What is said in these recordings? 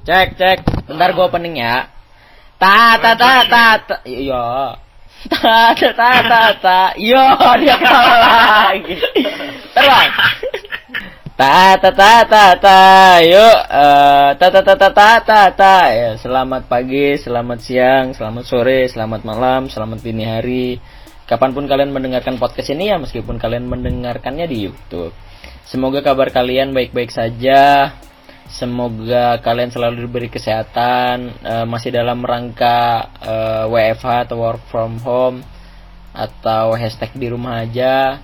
Cek, cek. Bentar gue opening ya. Ta ta ta ta ta. Iya. Ta ta ta ta ta. Yo, dia kalah lagi. Terus. Ta ta ta ta ta. Yuk, eh, ta ta ta ta ta ta ta. Ya, selamat pagi, selamat siang, selamat sore, selamat malam, selamat dini hari. Kapan pun kalian mendengarkan podcast ini ya, meskipun kalian mendengarkannya di YouTube. Semoga kabar kalian baik-baik saja. Semoga kalian selalu diberi kesehatan, eh, masih dalam rangka eh, WFH atau work from home atau hashtag di rumah aja.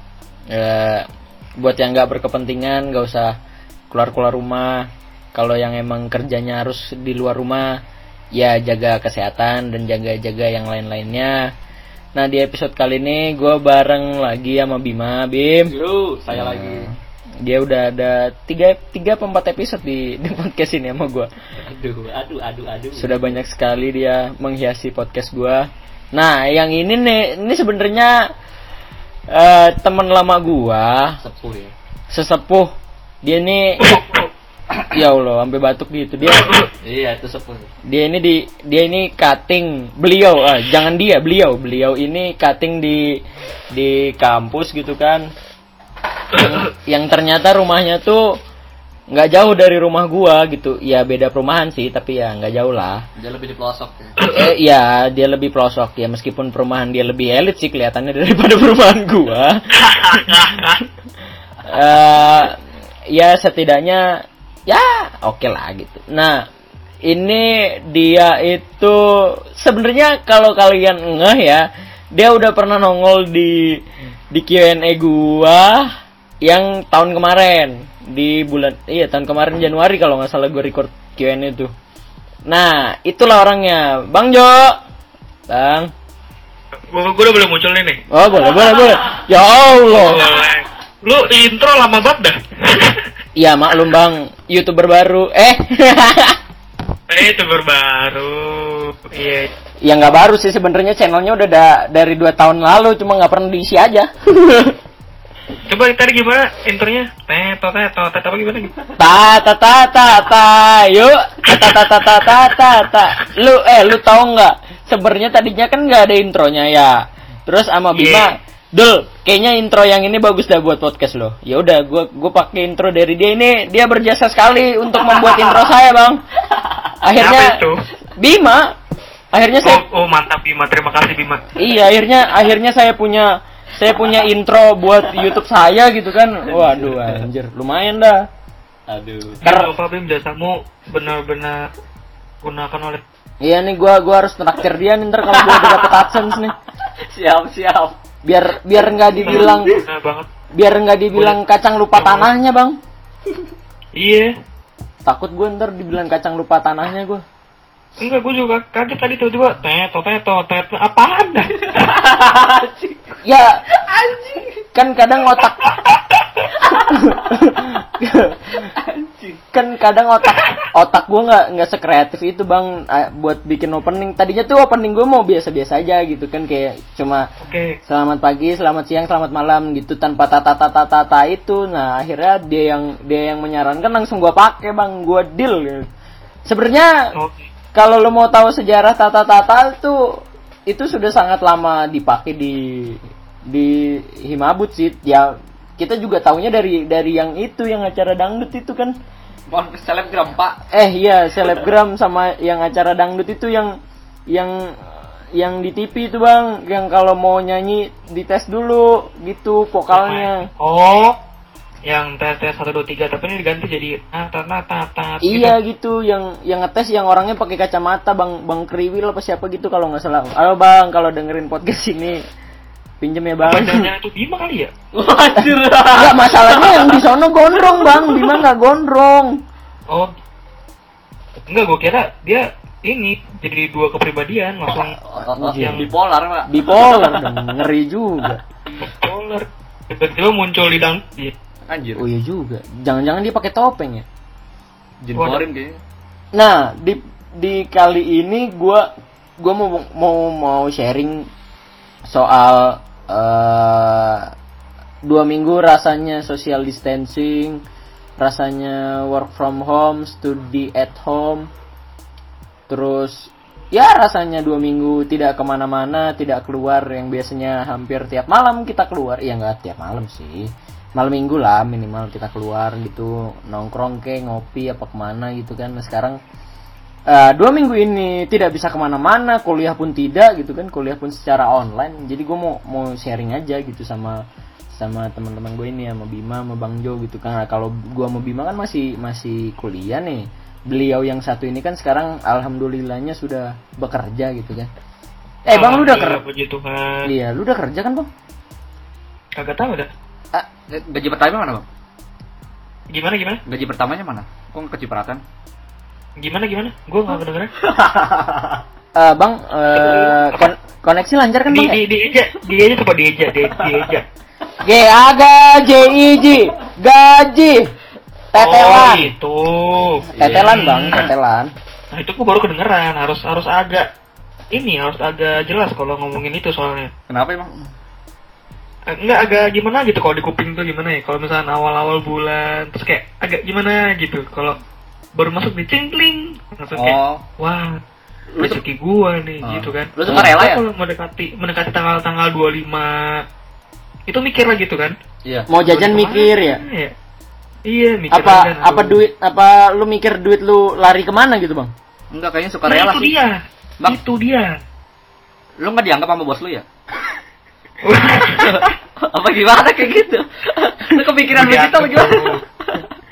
Eh, buat yang nggak berkepentingan, nggak usah keluar-keluar rumah. Kalau yang emang kerjanya harus di luar rumah, ya jaga kesehatan dan jaga-jaga yang lain-lainnya. Nah di episode kali ini gue bareng lagi sama Bima, Bim. Yo, saya Nah, lagi. Dia udah ada tiga tiga empat episode di, di podcast ini sama gue. Aduh, aduh, aduh, aduh. Sudah banyak sekali dia menghiasi podcast gue. Nah yang ini nih ini sebenarnya eh teman lama gue, sepuh ya. sesepuh. Dia ini ya Allah sampai batuk gitu dia. iya, itu sepuh. Dia ini di dia ini cutting beliau ah, jangan dia beliau beliau ini cutting di di kampus gitu kan yang, yang ternyata rumahnya tuh nggak jauh dari rumah gua gitu. Ya beda perumahan sih tapi ya nggak jauh lah. Dia lebih di pelosok ya. eh ya dia lebih pelosok. Ya meskipun perumahan dia lebih elit sih kelihatannya daripada perumahan gua. Eh ya setidaknya ya oke lah gitu. Nah ini dia itu sebenarnya kalau kalian ngeh ya dia udah pernah nongol di di Q&A gua yang tahun kemarin di bulan iya tahun kemarin Januari kalau nggak salah gue record Q&A itu nah itulah orangnya. Bang Jo. Bang. Gue udah boleh muncul nih nih. oh boleh boleh boleh. Ya Allah. Boleh. Lu intro lama banget dah. Iya maklum bang. Youtuber baru. Eh. Eh itu baru. Iya. ya nggak baru sih sebenarnya. Channelnya udah da- dari dua tahun lalu cuma nggak pernah diisi aja Coba tadi gimana intronya? Teto teto teto apa gimana ta ta ta ta ta yuk ta ta ta ta ta ta ta lu eh lu tahu nggak sebenarnya tadinya kan nggak ada intronya ya terus sama Bima Iya. Dul, kayaknya intro yang ini bagus dah buat podcast lo. Ya udah, gua gua pakai intro dari dia ini. Dia berjasa sekali untuk membuat intro saya, Bang. Akhirnya itu? Bima. Akhirnya saya Oh, oh mantap Bima, terima kasih Bima. Iya, akhirnya akhirnya saya punya saya punya intro buat YouTube saya gitu kan. Waduh, anjir, lumayan dah. Aduh. Ter- Kalau Pak Bim jasamu benar-benar gunakan oleh Iya nih gua gua harus traktir dia nih ntar kalau gua udah dapet AdSense nih. Siap, siap. Biar biar nggak dibilang banget. biar nggak dibilang kacang lupa tanahnya, Bang. Iya. Takut gua ntar dibilang kacang lupa tanahnya gua. Enggak, gue juga kaget tadi tiba-tiba teto teto teto apaan dah? Ya, kan kadang otak kan kadang otak otak gue nggak nggak sekreatif itu bang buat bikin opening tadinya tuh opening gue mau biasa-biasa aja gitu kan kayak cuma Oke. selamat pagi selamat siang selamat malam gitu tanpa tata tata tata itu nah akhirnya dia yang dia yang menyarankan langsung gue pakai bang gue deal gitu. sebenarnya Oke. kalau lo mau tahu sejarah tata tata itu itu sudah sangat lama dipakai di di Himabut sih. Ya kita juga taunya dari dari yang itu yang acara dangdut itu kan. Mohon selebgram, Pak. eh iya selebgram sama yang acara dangdut itu yang yang yang di TV itu bang. Yang kalau mau nyanyi dites dulu gitu vokalnya. Oh, yang tes tes satu dua tiga tapi ini diganti jadi nata nata nata. Iya gitu, yang yang ngetes yang orangnya pakai kacamata bang bang Kriwil apa siapa gitu kalau nggak salah. Halo bang, kalau dengerin podcast ini pinjem ya bang. Jangan itu Bima kali ya? Waduh. Enggak masalahnya yang di sono gondrong bang, Bima nggak gondrong. Oh, enggak gue kira dia ini jadi dua kepribadian langsung Yang bipolar, Pak. Bipolar, ngeri juga. polar. Tiba-tiba muncul di dang. Anjir. Oh iya juga, jangan-jangan dia pakai topeng ya. Foreign kayaknya. Nah di di kali ini gua gua mau mau mau sharing soal eh dua minggu rasanya social distancing rasanya work from home studi at home terus ya rasanya dua minggu tidak ke mana-mana tidak keluar yang biasanya hampir tiap malam kita keluar. Ya nggak tiap malam sih. Malam minggu lah minimal kita keluar gitu nongkrong ke ngopi apa ke mana gitu kan. Nah, sekarang eh, dua minggu ini tidak bisa ke mana-mana kuliah pun tidak gitu kan. Kuliah pun secara online. Jadi gue mau mau sharing aja gitu sama sama teman-teman gue ini sama Bima sama Bang Jo gitu kan. Nah, kalau gua sama Bima kan masih masih kuliah nih beliau yang satu ini kan sekarang alhamdulillahnya sudah bekerja gitu kan eh bang lu udah kerja Alhamdulillah, Puji Tuhan. iya lu udah kerja kan bang Kagak tahu dah. Ah, Gaji pertamanya mana bang? Gimana gimana? Gaji pertamanya mana? Kok kecipratan? Gimana gimana? Gue nggak kedengeran. eh, bang eh, kon- koneksi lancar kan Di bang ya? di di eja, di eja coba di eja, di, di eja. G A G J I J gaji tetelan Oh, itu. tetelan bang tetelan Nah, itu gue baru kedengeran. Harus harus agak ini harus agak jelas kalau ngomongin itu soalnya. Kenapa emang? Eh, Enggak agak gimana gitu kalau di kuping tuh gimana ya kalau misalnya awal-awal bulan terus kayak agak gimana gitu kalau baru masuk di cingkling langsung kayak Oh, wah Lu tuh- rezeki gua nih Oh. gitu kan Lu suka rela ya? kalau mendekati mendekati tanggal-tanggal 25 itu mikir lah gitu kan iya. mau jajan mikir ya iya mikir apa aja, apa aduh. duit apa lu mikir duit lu lari ke mana gitu bang Enggak kayaknya suka nah, rela itu sih. dia Bang. itu dia Lu nggak dianggap sama bos lu ya? apa gimana kayak gitu? Lu kepikiran begitu apa gimana?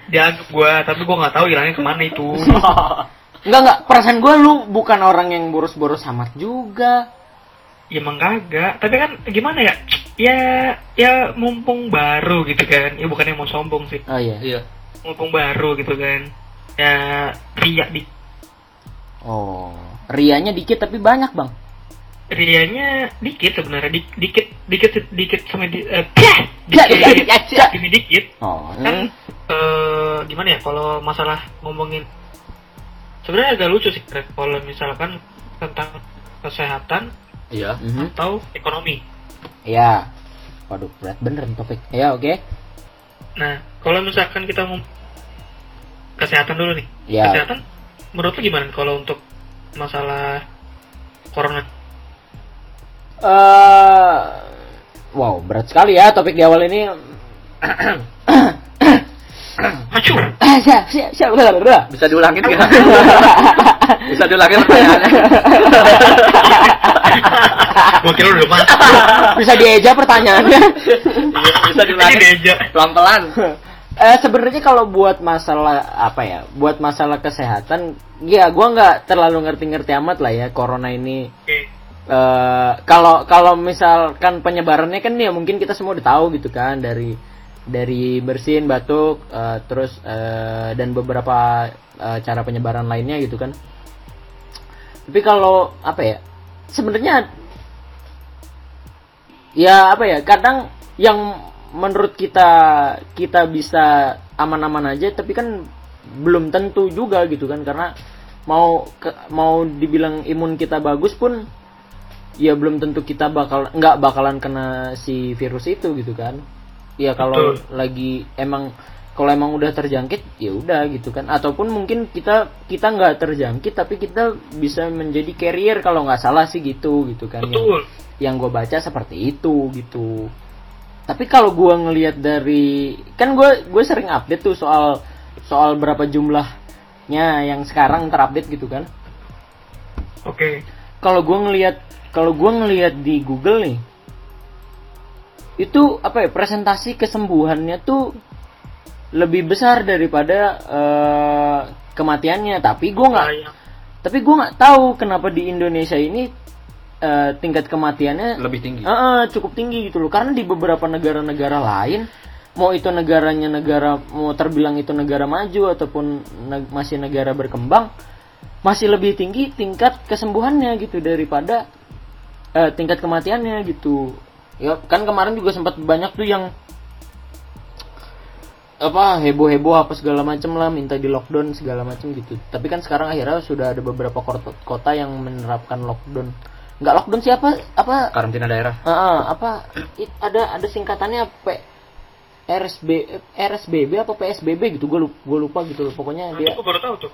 dianggap gua tapi gua nggak tahu hilangnya ke mana itu Enggak enggak perasaan gue lu bukan orang yang boros-boros amat juga Ya emang kagak, tapi kan gimana ya? Ya ya mumpung baru gitu kan. Ya bukannya mau sombong sih. oh iya Iya. Mumpung baru gitu kan. Ya riak di oh rianya dikit tapi banyak bang rianya dikit sebenarnya Di- dikit dikit dikit sama di eh, dikit, ya, ya, ya. ini dikit oh kan hmm. eh gimana ya kalau masalah ngomongin sebenarnya agak lucu sih kalau misalkan tentang kesehatan Iya. Mhm. atau ekonomi ya waduh berat bener nih topik ya oke Nah, kalau misalkan kita ngom kesehatan dulu nih. Ya. Kesehatan menurut lu gimana kalau untuk masalah corona? eh wow berat sekali ya topik di awal ini Macu. Bisa diulangin nggak? Bisa diulangin pertanyaannya. Gua kira udah masuk. bisa dieja pertanyaannya Bisa Ini diulangin diajak. pelan-pelan. Eh sebenarnya kalau buat masalah apa ya, buat masalah kesehatan, ya gua nggak terlalu ngerti-ngerti amat lah ya corona ini. Oke. eh kalau kalau misalkan penyebarannya kan ya mungkin kita semua udah tahu gitu kan dari dari bersin, batuk, eh, terus eh, dan beberapa eh, cara penyebaran lainnya gitu kan. Tapi kalau apa ya, sebenarnya ya apa ya, kadang yang menurut kita kita bisa aman-aman aja, tapi kan belum tentu juga gitu kan karena mau ke- mau dibilang imun kita bagus pun ya belum tentu kita bakal nggak bakalan kena si virus itu gitu kan ya kalau Betul. lagi emang kalau emang udah terjangkit ya udah gitu kan ataupun mungkin kita kita nggak terjangkit tapi kita bisa menjadi carrier kalau nggak salah sih gitu gitu kan yang, Betul. Yang gue baca seperti itu gitu tapi kalau gue ngelihat dari kan gue gue sering update tuh soal soal berapa jumlahnya yang sekarang terupdate gitu kan Oke. kalau gue ngelihat kalau gue ngelihat di Google nih itu apa ya presentasi kesembuhannya tuh lebih besar daripada eh, kematiannya tapi gue nggak Sayang. tapi gue nggak tahu kenapa di Indonesia ini eh, tingkat kematiannya Lebih tinggi. Eh, eh, cukup tinggi gitu loh. Karena di beberapa negara-negara lain mau itu negaranya negara mau terbilang itu negara maju ataupun neg- masih negara berkembang masih lebih tinggi tingkat kesembuhannya gitu daripada eh, tingkat kematiannya gitu. Ya kan kemarin juga sempat banyak tuh yang apa heboh heboh apa segala macem lah minta di lockdown segala macem gitu. Tapi kan sekarang akhirnya sudah ada beberapa kota, kota yang menerapkan lockdown nggak lockdown siapa apa Karantina daerah. Ah, ah, apa it- ada ada singkatannya P RSB RSBB apa PSBB gitu gue lupa, lupa gitu pokoknya dia gua baru tahu tuh.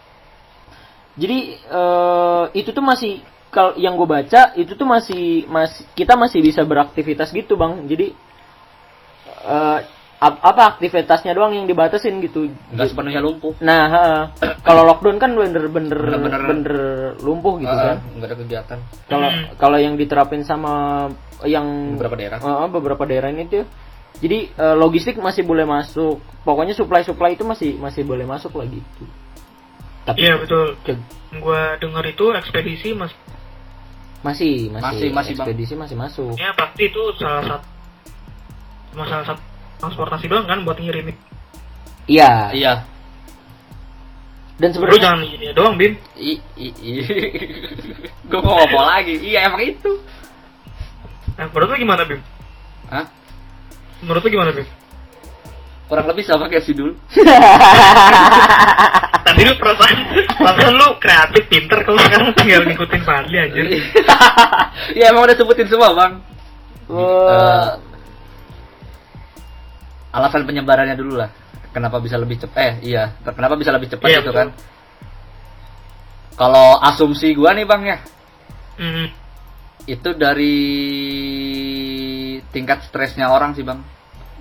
Jadi eh, itu tuh masih kalau yang gue baca itu tuh masih masih kita masih bisa beraktivitas gitu bang. Jadi eh, ap- apa aktivitasnya doang yang dibatasin gitu. Enggak sepenuhnya lumpuh. Nah, heeh. kalau lockdown kan bener-bener bener lumpuh gitu Ah, kan. Enggak ada kegiatan Kalau Hmm. kalau yang diterapin sama yang beberapa daerah. Heeh, beberapa daerah ini tuh. Jadi eh, logistik masih boleh masuk. Pokoknya supply-supply itu masih masih boleh masuk lagi gitu. Tapi Iya betul. ke- Gua dengar itu ekspedisi mas masih masih Masih, masih, Bang. ekspedisi masih masuk. ya pasti itu salah satu cuma salah satu transportasi doang kan buat ngirimin. Iya. Iya. Dan sebenarnya jangan ini doang, Bim. I, i, i. Gue mau ngomong lagi. Iya emang itu. Nah, menurut lu gimana, Bim? Hah? Menurut lu gimana, Bim? Kurang lebih sama kayak si dulu. Tadi lu perasaan, perasaan lu kreatif, pinter, kalau sekarang tinggal ngikutin Fadli anjir. Iya emang udah sebutin semua bang. Wah. Alasan penyebarannya dulu lah. Kenapa bisa lebih cepat? Eh iya. Kenapa bisa lebih cepat Iya, gitu betul. kan? Kalau asumsi gua nih bang ya, Hmm. itu dari tingkat stresnya orang sih bang.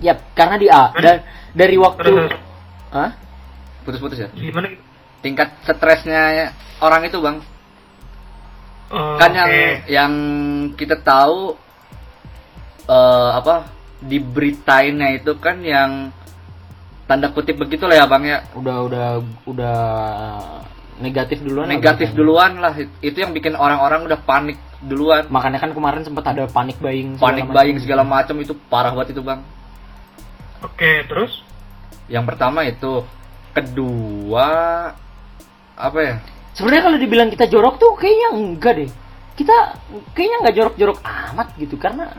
Yap, karena di A dan dari waktu Hah? Putus-putus ya. gimana gitu? Tingkat stresnya orang itu bang. Oh, kan yang oke. yang kita tahu eh apa diberitainnya itu kan yang tanda kutip begitu lah ya bang ya Udah udah udah negatif duluan. lah negatif duluan lah itu yang bikin orang-orang udah panik duluan Makanya kan kemarin sempat ada panik buying. panik buying segala macam itu parah banget itu bang Oke, terus? yang pertama itu kedua apa ya Sebenarnya kalau dibilang kita jorok tuh kayaknya enggak deh. Kita kayaknya nggak jorok-jorok amat gitu karena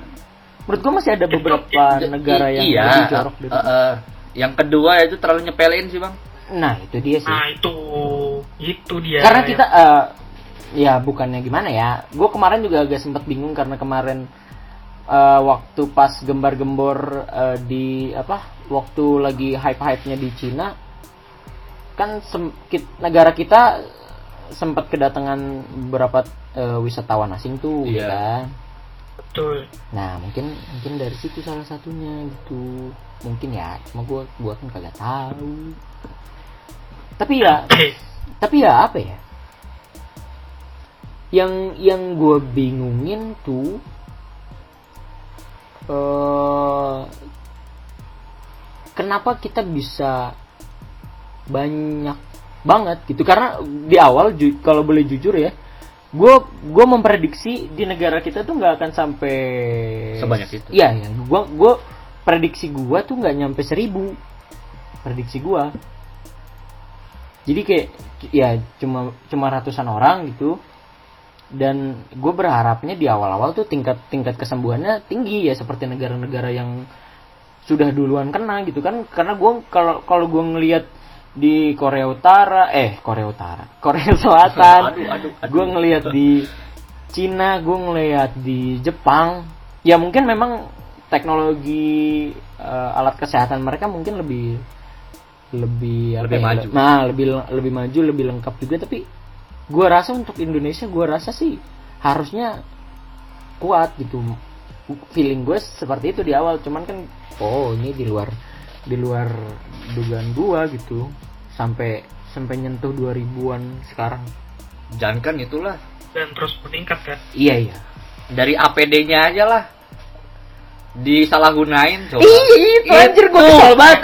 menurut gua masih ada beberapa I- negara yang iya lebih jorok eh, dari. eh, eh. yang kedua itu terlalu nyepelin sih bang Nah, itu dia sih. Nah, itu. Itu dia. karena kita eh, ya bukannya gimana ya. Gua kemarin juga agak sempat bingung karena kemarin eh, waktu pas gembar-gembor eh, di apa? Waktu lagi hype-hype-nya di Cina kan sem- kit- negara kita sempat kedatangan beberapa eh, wisatawan asing tuh Iya. kan. Betul. Nah, mungkin mungkin dari situ salah satunya gitu. Mungkin ya, cuma gua gua kan kagak tahu. Tapi ya, tapi ya apa ya? Yang yang gua bingungin tuh eh kenapa kita bisa banyak banget gitu karena di awal ju- kalau boleh jujur ya gue gue memprediksi di negara kita tuh nggak akan sampai Sebanyak itu. iya ya gue gue prediksi gue tuh nggak nyampe seribu. Prediksi gue jadi kayak ya cuma cuma ratusan orang gitu. Dan gue berharapnya di awal-awal tuh tingkat tingkat kesembuhannya tinggi ya seperti negara-negara yang sudah duluan kena gitu kan. Karena gue kalau kalau gue ngelihat di Korea Utara eh Korea Utara Korea Selatan. Gue ngelihat di Cina gue ngelihat di Jepang. Ya mungkin memang teknologi eh, alat kesehatan mereka mungkin lebih lebih apa Lebih ya, maju. nah lebih lebih maju lebih lengkap juga. Tapi gue rasa untuk Indonesia gue rasa sih harusnya kuat gitu. Feeling gue seperti itu di awal. Cuman kan oh ini di luar di luar dugaan gua gitu sampai sampai nyentuh 2000-an sekarang jangan kan itulah Dan terus meningkat kan. iya iya dari APD-nya aja lah disalahgunain coba Ih, itu anjir gue kesel banget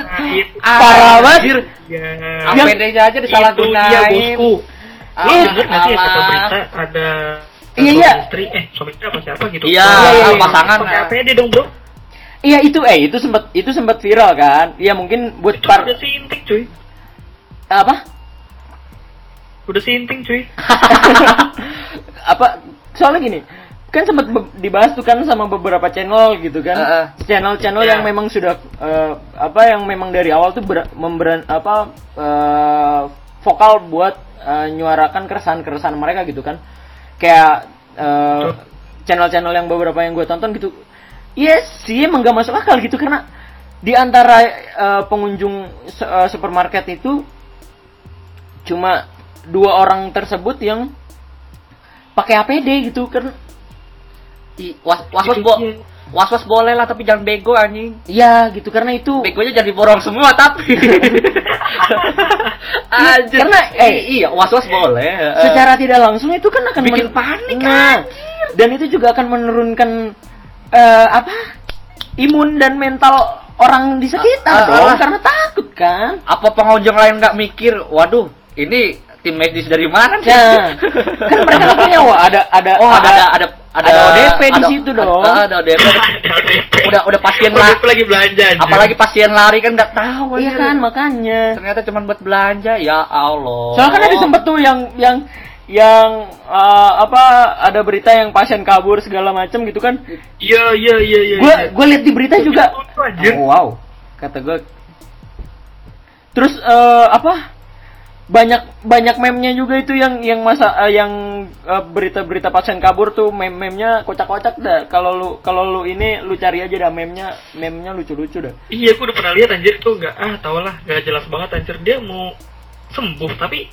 Nah, parah banget Anjir, Ya. APD-nya aja Itu dia disalahgunain bosku. Ah, Lu denger nggak sih ya kata alah. berita ada Iya, iya. istri eh suami istri apa siapa gitu. Iya, iya, iya. pasangan. Pakai APD dong, Bro. Iya itu eh itu sempat itu sempat viral kan? Iya mungkin buat Itu par udah sinting, cuy. apa? Udah sinting, cuy. apa? Soalnya gini kan sempat dibahas tuh kan sama beberapa channel gitu kan? Channel-channel Iya. yang memang sudah eh, apa yang memang dari awal tuh ber- memberan apa eh, vokal buat eh, nyuarakan keresahan-keresahan mereka gitu kan? Kayak channel-channel yang beberapa yang gue tonton gitu iya sih emang gak masuk akal gitu karena di antara eh, pengunjung se- eh, supermarket itu cuma dua orang tersebut yang pakai APD gitu kan I, was was was, bo, was was boleh lah tapi jangan bego anjing. Iya gitu karena itu Begonya jadi borong semua tapi. Anjir. Karena, eh, iya was was boleh. secara tidak langsung itu kan akan Bikin panik, nah, dan itu juga akan menurunkan eh, apa imun dan mental orang di sekitar Ah, ah, dong ah. karena takut kan apa pengunjung lain nggak mikir, waduh, ini tim medis dari mana nih? Nah, kan mereka nggak punya wah ada ada Oh, ada ada ada ada ODP di ada- situ dong. Ada, ada ODP. udah udah pasien lah. lagi belanja anjir. Apalagi pasien lari kan nggak tahu. iya kan makanya Ternyata cuma buat belanja. Ya Allah. soalnya kan ada sempet tuh yang yang yang eh, apa ada berita yang pasien kabur segala macam gitu kan? Iya iya iya iya. gue iya. gue lihat di berita juga. Oh, wow. Kata gue terus eh, apa? Banyak banyak meme-nya juga itu yang yang masa eh, yang eh, berita-berita pasien kabur tuh meme-memnya kocak-kocak dah. Kalau lu kalau lu ini lu cari aja dah meme-nya. Meme-nya lucu-lucu dah. Iya, aku udah pernah lihat anjir tuh nggak ah tau lah nggak jelas banget anjir. Dia mau sembuh tapi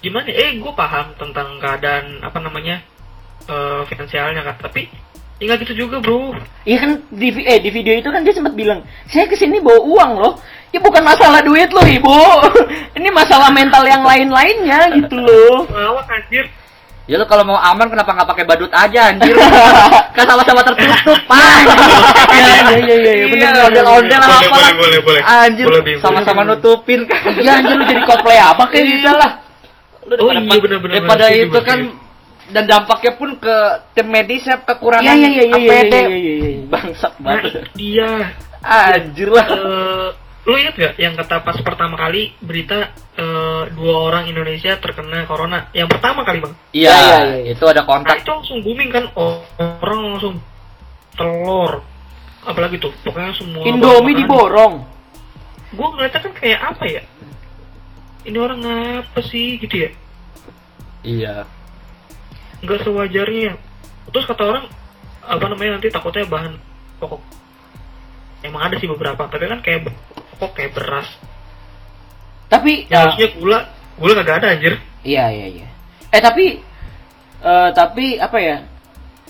gimana? Eh, gue paham tentang keadaan apa namanya eh finansialnya kan, tapi ya nggak gitu juga bro. Iya kan di eh di video itu kan dia sempat bilang, "Saya ke sini bawa uang loh." Ya bukan masalah duit loh, Ibu. Ini masalah mental yang lain-lainnya gitu loh. Ngawak anjir. Ya lu kalau mau aman kenapa nggak pakai badut aja anjir? kan sama-sama tertutup, Pak. Iya, iya, iya, iya, iya, bener, bener, ondel-ondel bener. apa lah. Boleh, boleh, boleh. Anjir, sama-sama boleh. nutupin kan. Iya anjir lu jadi cosplay apa kayak gitu lah. Lu Oh, iya, bener-bener, Daripada bener. itu kan dan dampaknya pun ke tim medis ya kekurangan Iya iya iya iya iya APD. iya iya, iya. Bangsat Nah, banget. dia Anjir lah. eh lu ingat gak yang kata pas pertama kali berita eh, dua orang Indonesia terkena corona? Yang pertama kali bang. Iya, iya, iya, iya. itu ada Nah, kontak. itu langsung booming kan, oh, orang langsung telur. Apalagi tuh, pokoknya semua. Indomie diborong. Gue ngeliatnya kan kayak apa ya? Ini orang apa sih gitu ya? Iya. Nggak sewajarnya. Terus kata orang, apa namanya nanti takutnya bahan pokok. Emang ada sih beberapa, tapi kan kayak pokok kayak beras. Tapi Ya harusnya gula, gula kagak ada anjir. Iya iya iya. Eh tapi eh tapi apa ya?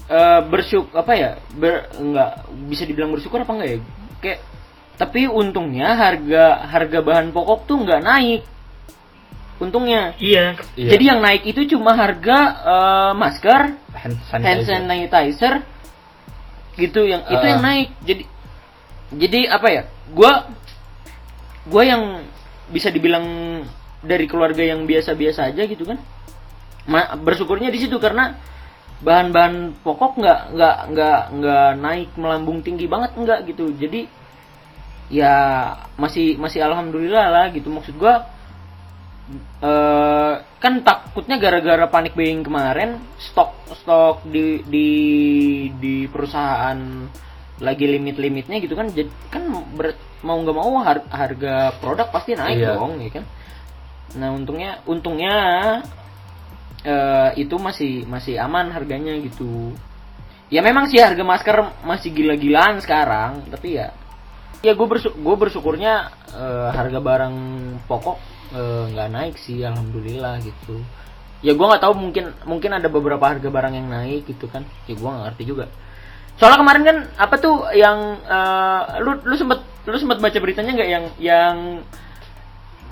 Eh bersyuk apa ya? Ber, enggak bisa dibilang bersyukur apa enggak ya? Kayak tapi untungnya harga harga bahan pokok tuh nggak naik. Untungnya. Iya, Iya. Jadi yang naik itu cuma harga eh, masker, hand hand sanitizer gitu yang itu Ah. yang naik. Jadi jadi apa ya? Gua gua yang bisa dibilang dari keluarga yang biasa-biasa aja gitu kan. Ma- bersyukurnya di situ karena bahan-bahan pokok nggak nggak nggak nggak naik melambung tinggi banget enggak gitu. Jadi ya masih masih alhamdulillah lah gitu maksud gua eh kan takutnya gara-gara panik buying kemarin stok stok di di di perusahaan lagi limit-limitnya gitu kan jadi kan ber- mau nggak mau har- harga produk pasti naik Iya. dong ya kan nah untungnya untungnya eh itu masih masih aman harganya gitu ya memang sih harga masker masih gila-gilaan sekarang tapi ya ya gue bersyukur gue bersyukurnya eh, harga barang pokok eh, nggak naik sih alhamdulillah gitu ya gue nggak tahu mungkin mungkin ada beberapa harga barang yang naik gitu kan ya gue nggak ngerti juga soalnya kemarin kan apa tuh yang eh, lu lu sempet lu sempet baca beritanya nggak yang yang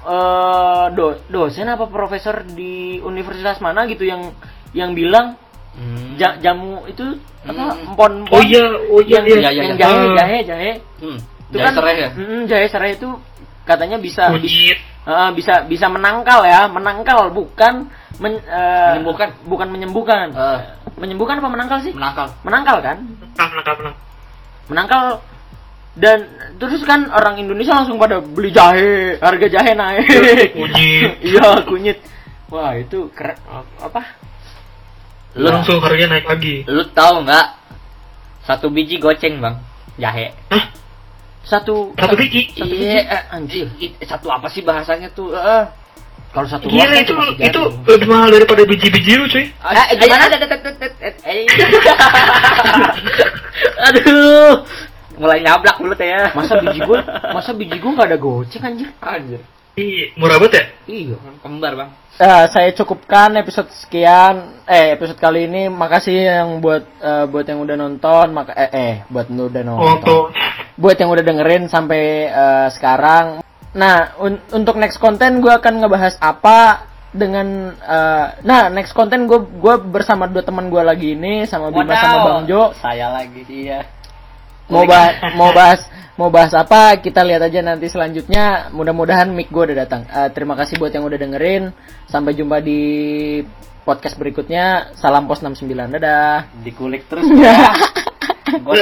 eh do, dosen apa profesor di universitas mana gitu yang yang bilang Hmm. ja- jamu itu apa Hmm. empon Oh iya, oh iya, yang, iya. Iya, iya, yang iya. jahe Ah. jahe jahe Hmm. itu Jahe kan serai ya? Mm, jahe serai itu katanya bisa kunyit. Eh, bisa bisa menangkal ya menangkal bukan men, eh, Menyembuhkan. bukan menyembuhkan Eh. menyembuhkan apa menangkal sih Menangkal. menangkal kan Nah, menangkap menang. menangkal dan terus kan orang Indonesia langsung pada beli jahe harga jahe naik Kunyit. iya kunyit wah itu keren apa Lu Langsung harganya naik lagi. lu tahu nggak? Satu biji goceng, Bang. Jahe. Hah? Satu Satu biji? satu Iya, biji eh, anjir. Satu apa sih bahasanya tuh? Eh. kalau satu Gila itu itu lebih mahal daripada biji-biji lu cuy. Ah, eh, gimana? Aduh. Mulai nyablak mulut ya. masa biji gua masa biji gua nggak ada goceng anjir Anjir. Ih, murah banget ya? Iya, kembar bang. Eh, saya cukupkan episode sekian eh episode kali ini makasih yang buat eh, buat yang udah nonton maka eh, eh buat yang udah nonton Foto. buat yang udah dengerin sampai eh, sekarang nah un- untuk next konten gue akan ngebahas apa dengan eh, nah next konten gue gua bersama dua teman gue lagi ini sama Bima sama Bang Jo Saya lagi dia. Mau bahas mau bahas mau bahas apa kita lihat aja nanti selanjutnya. Mudah-mudahan mic gue udah datang. Eh, terima kasih buat yang udah dengerin. Sampai jumpa di podcast berikutnya. Salam pos 69 dadah. Dikulik terus. Gua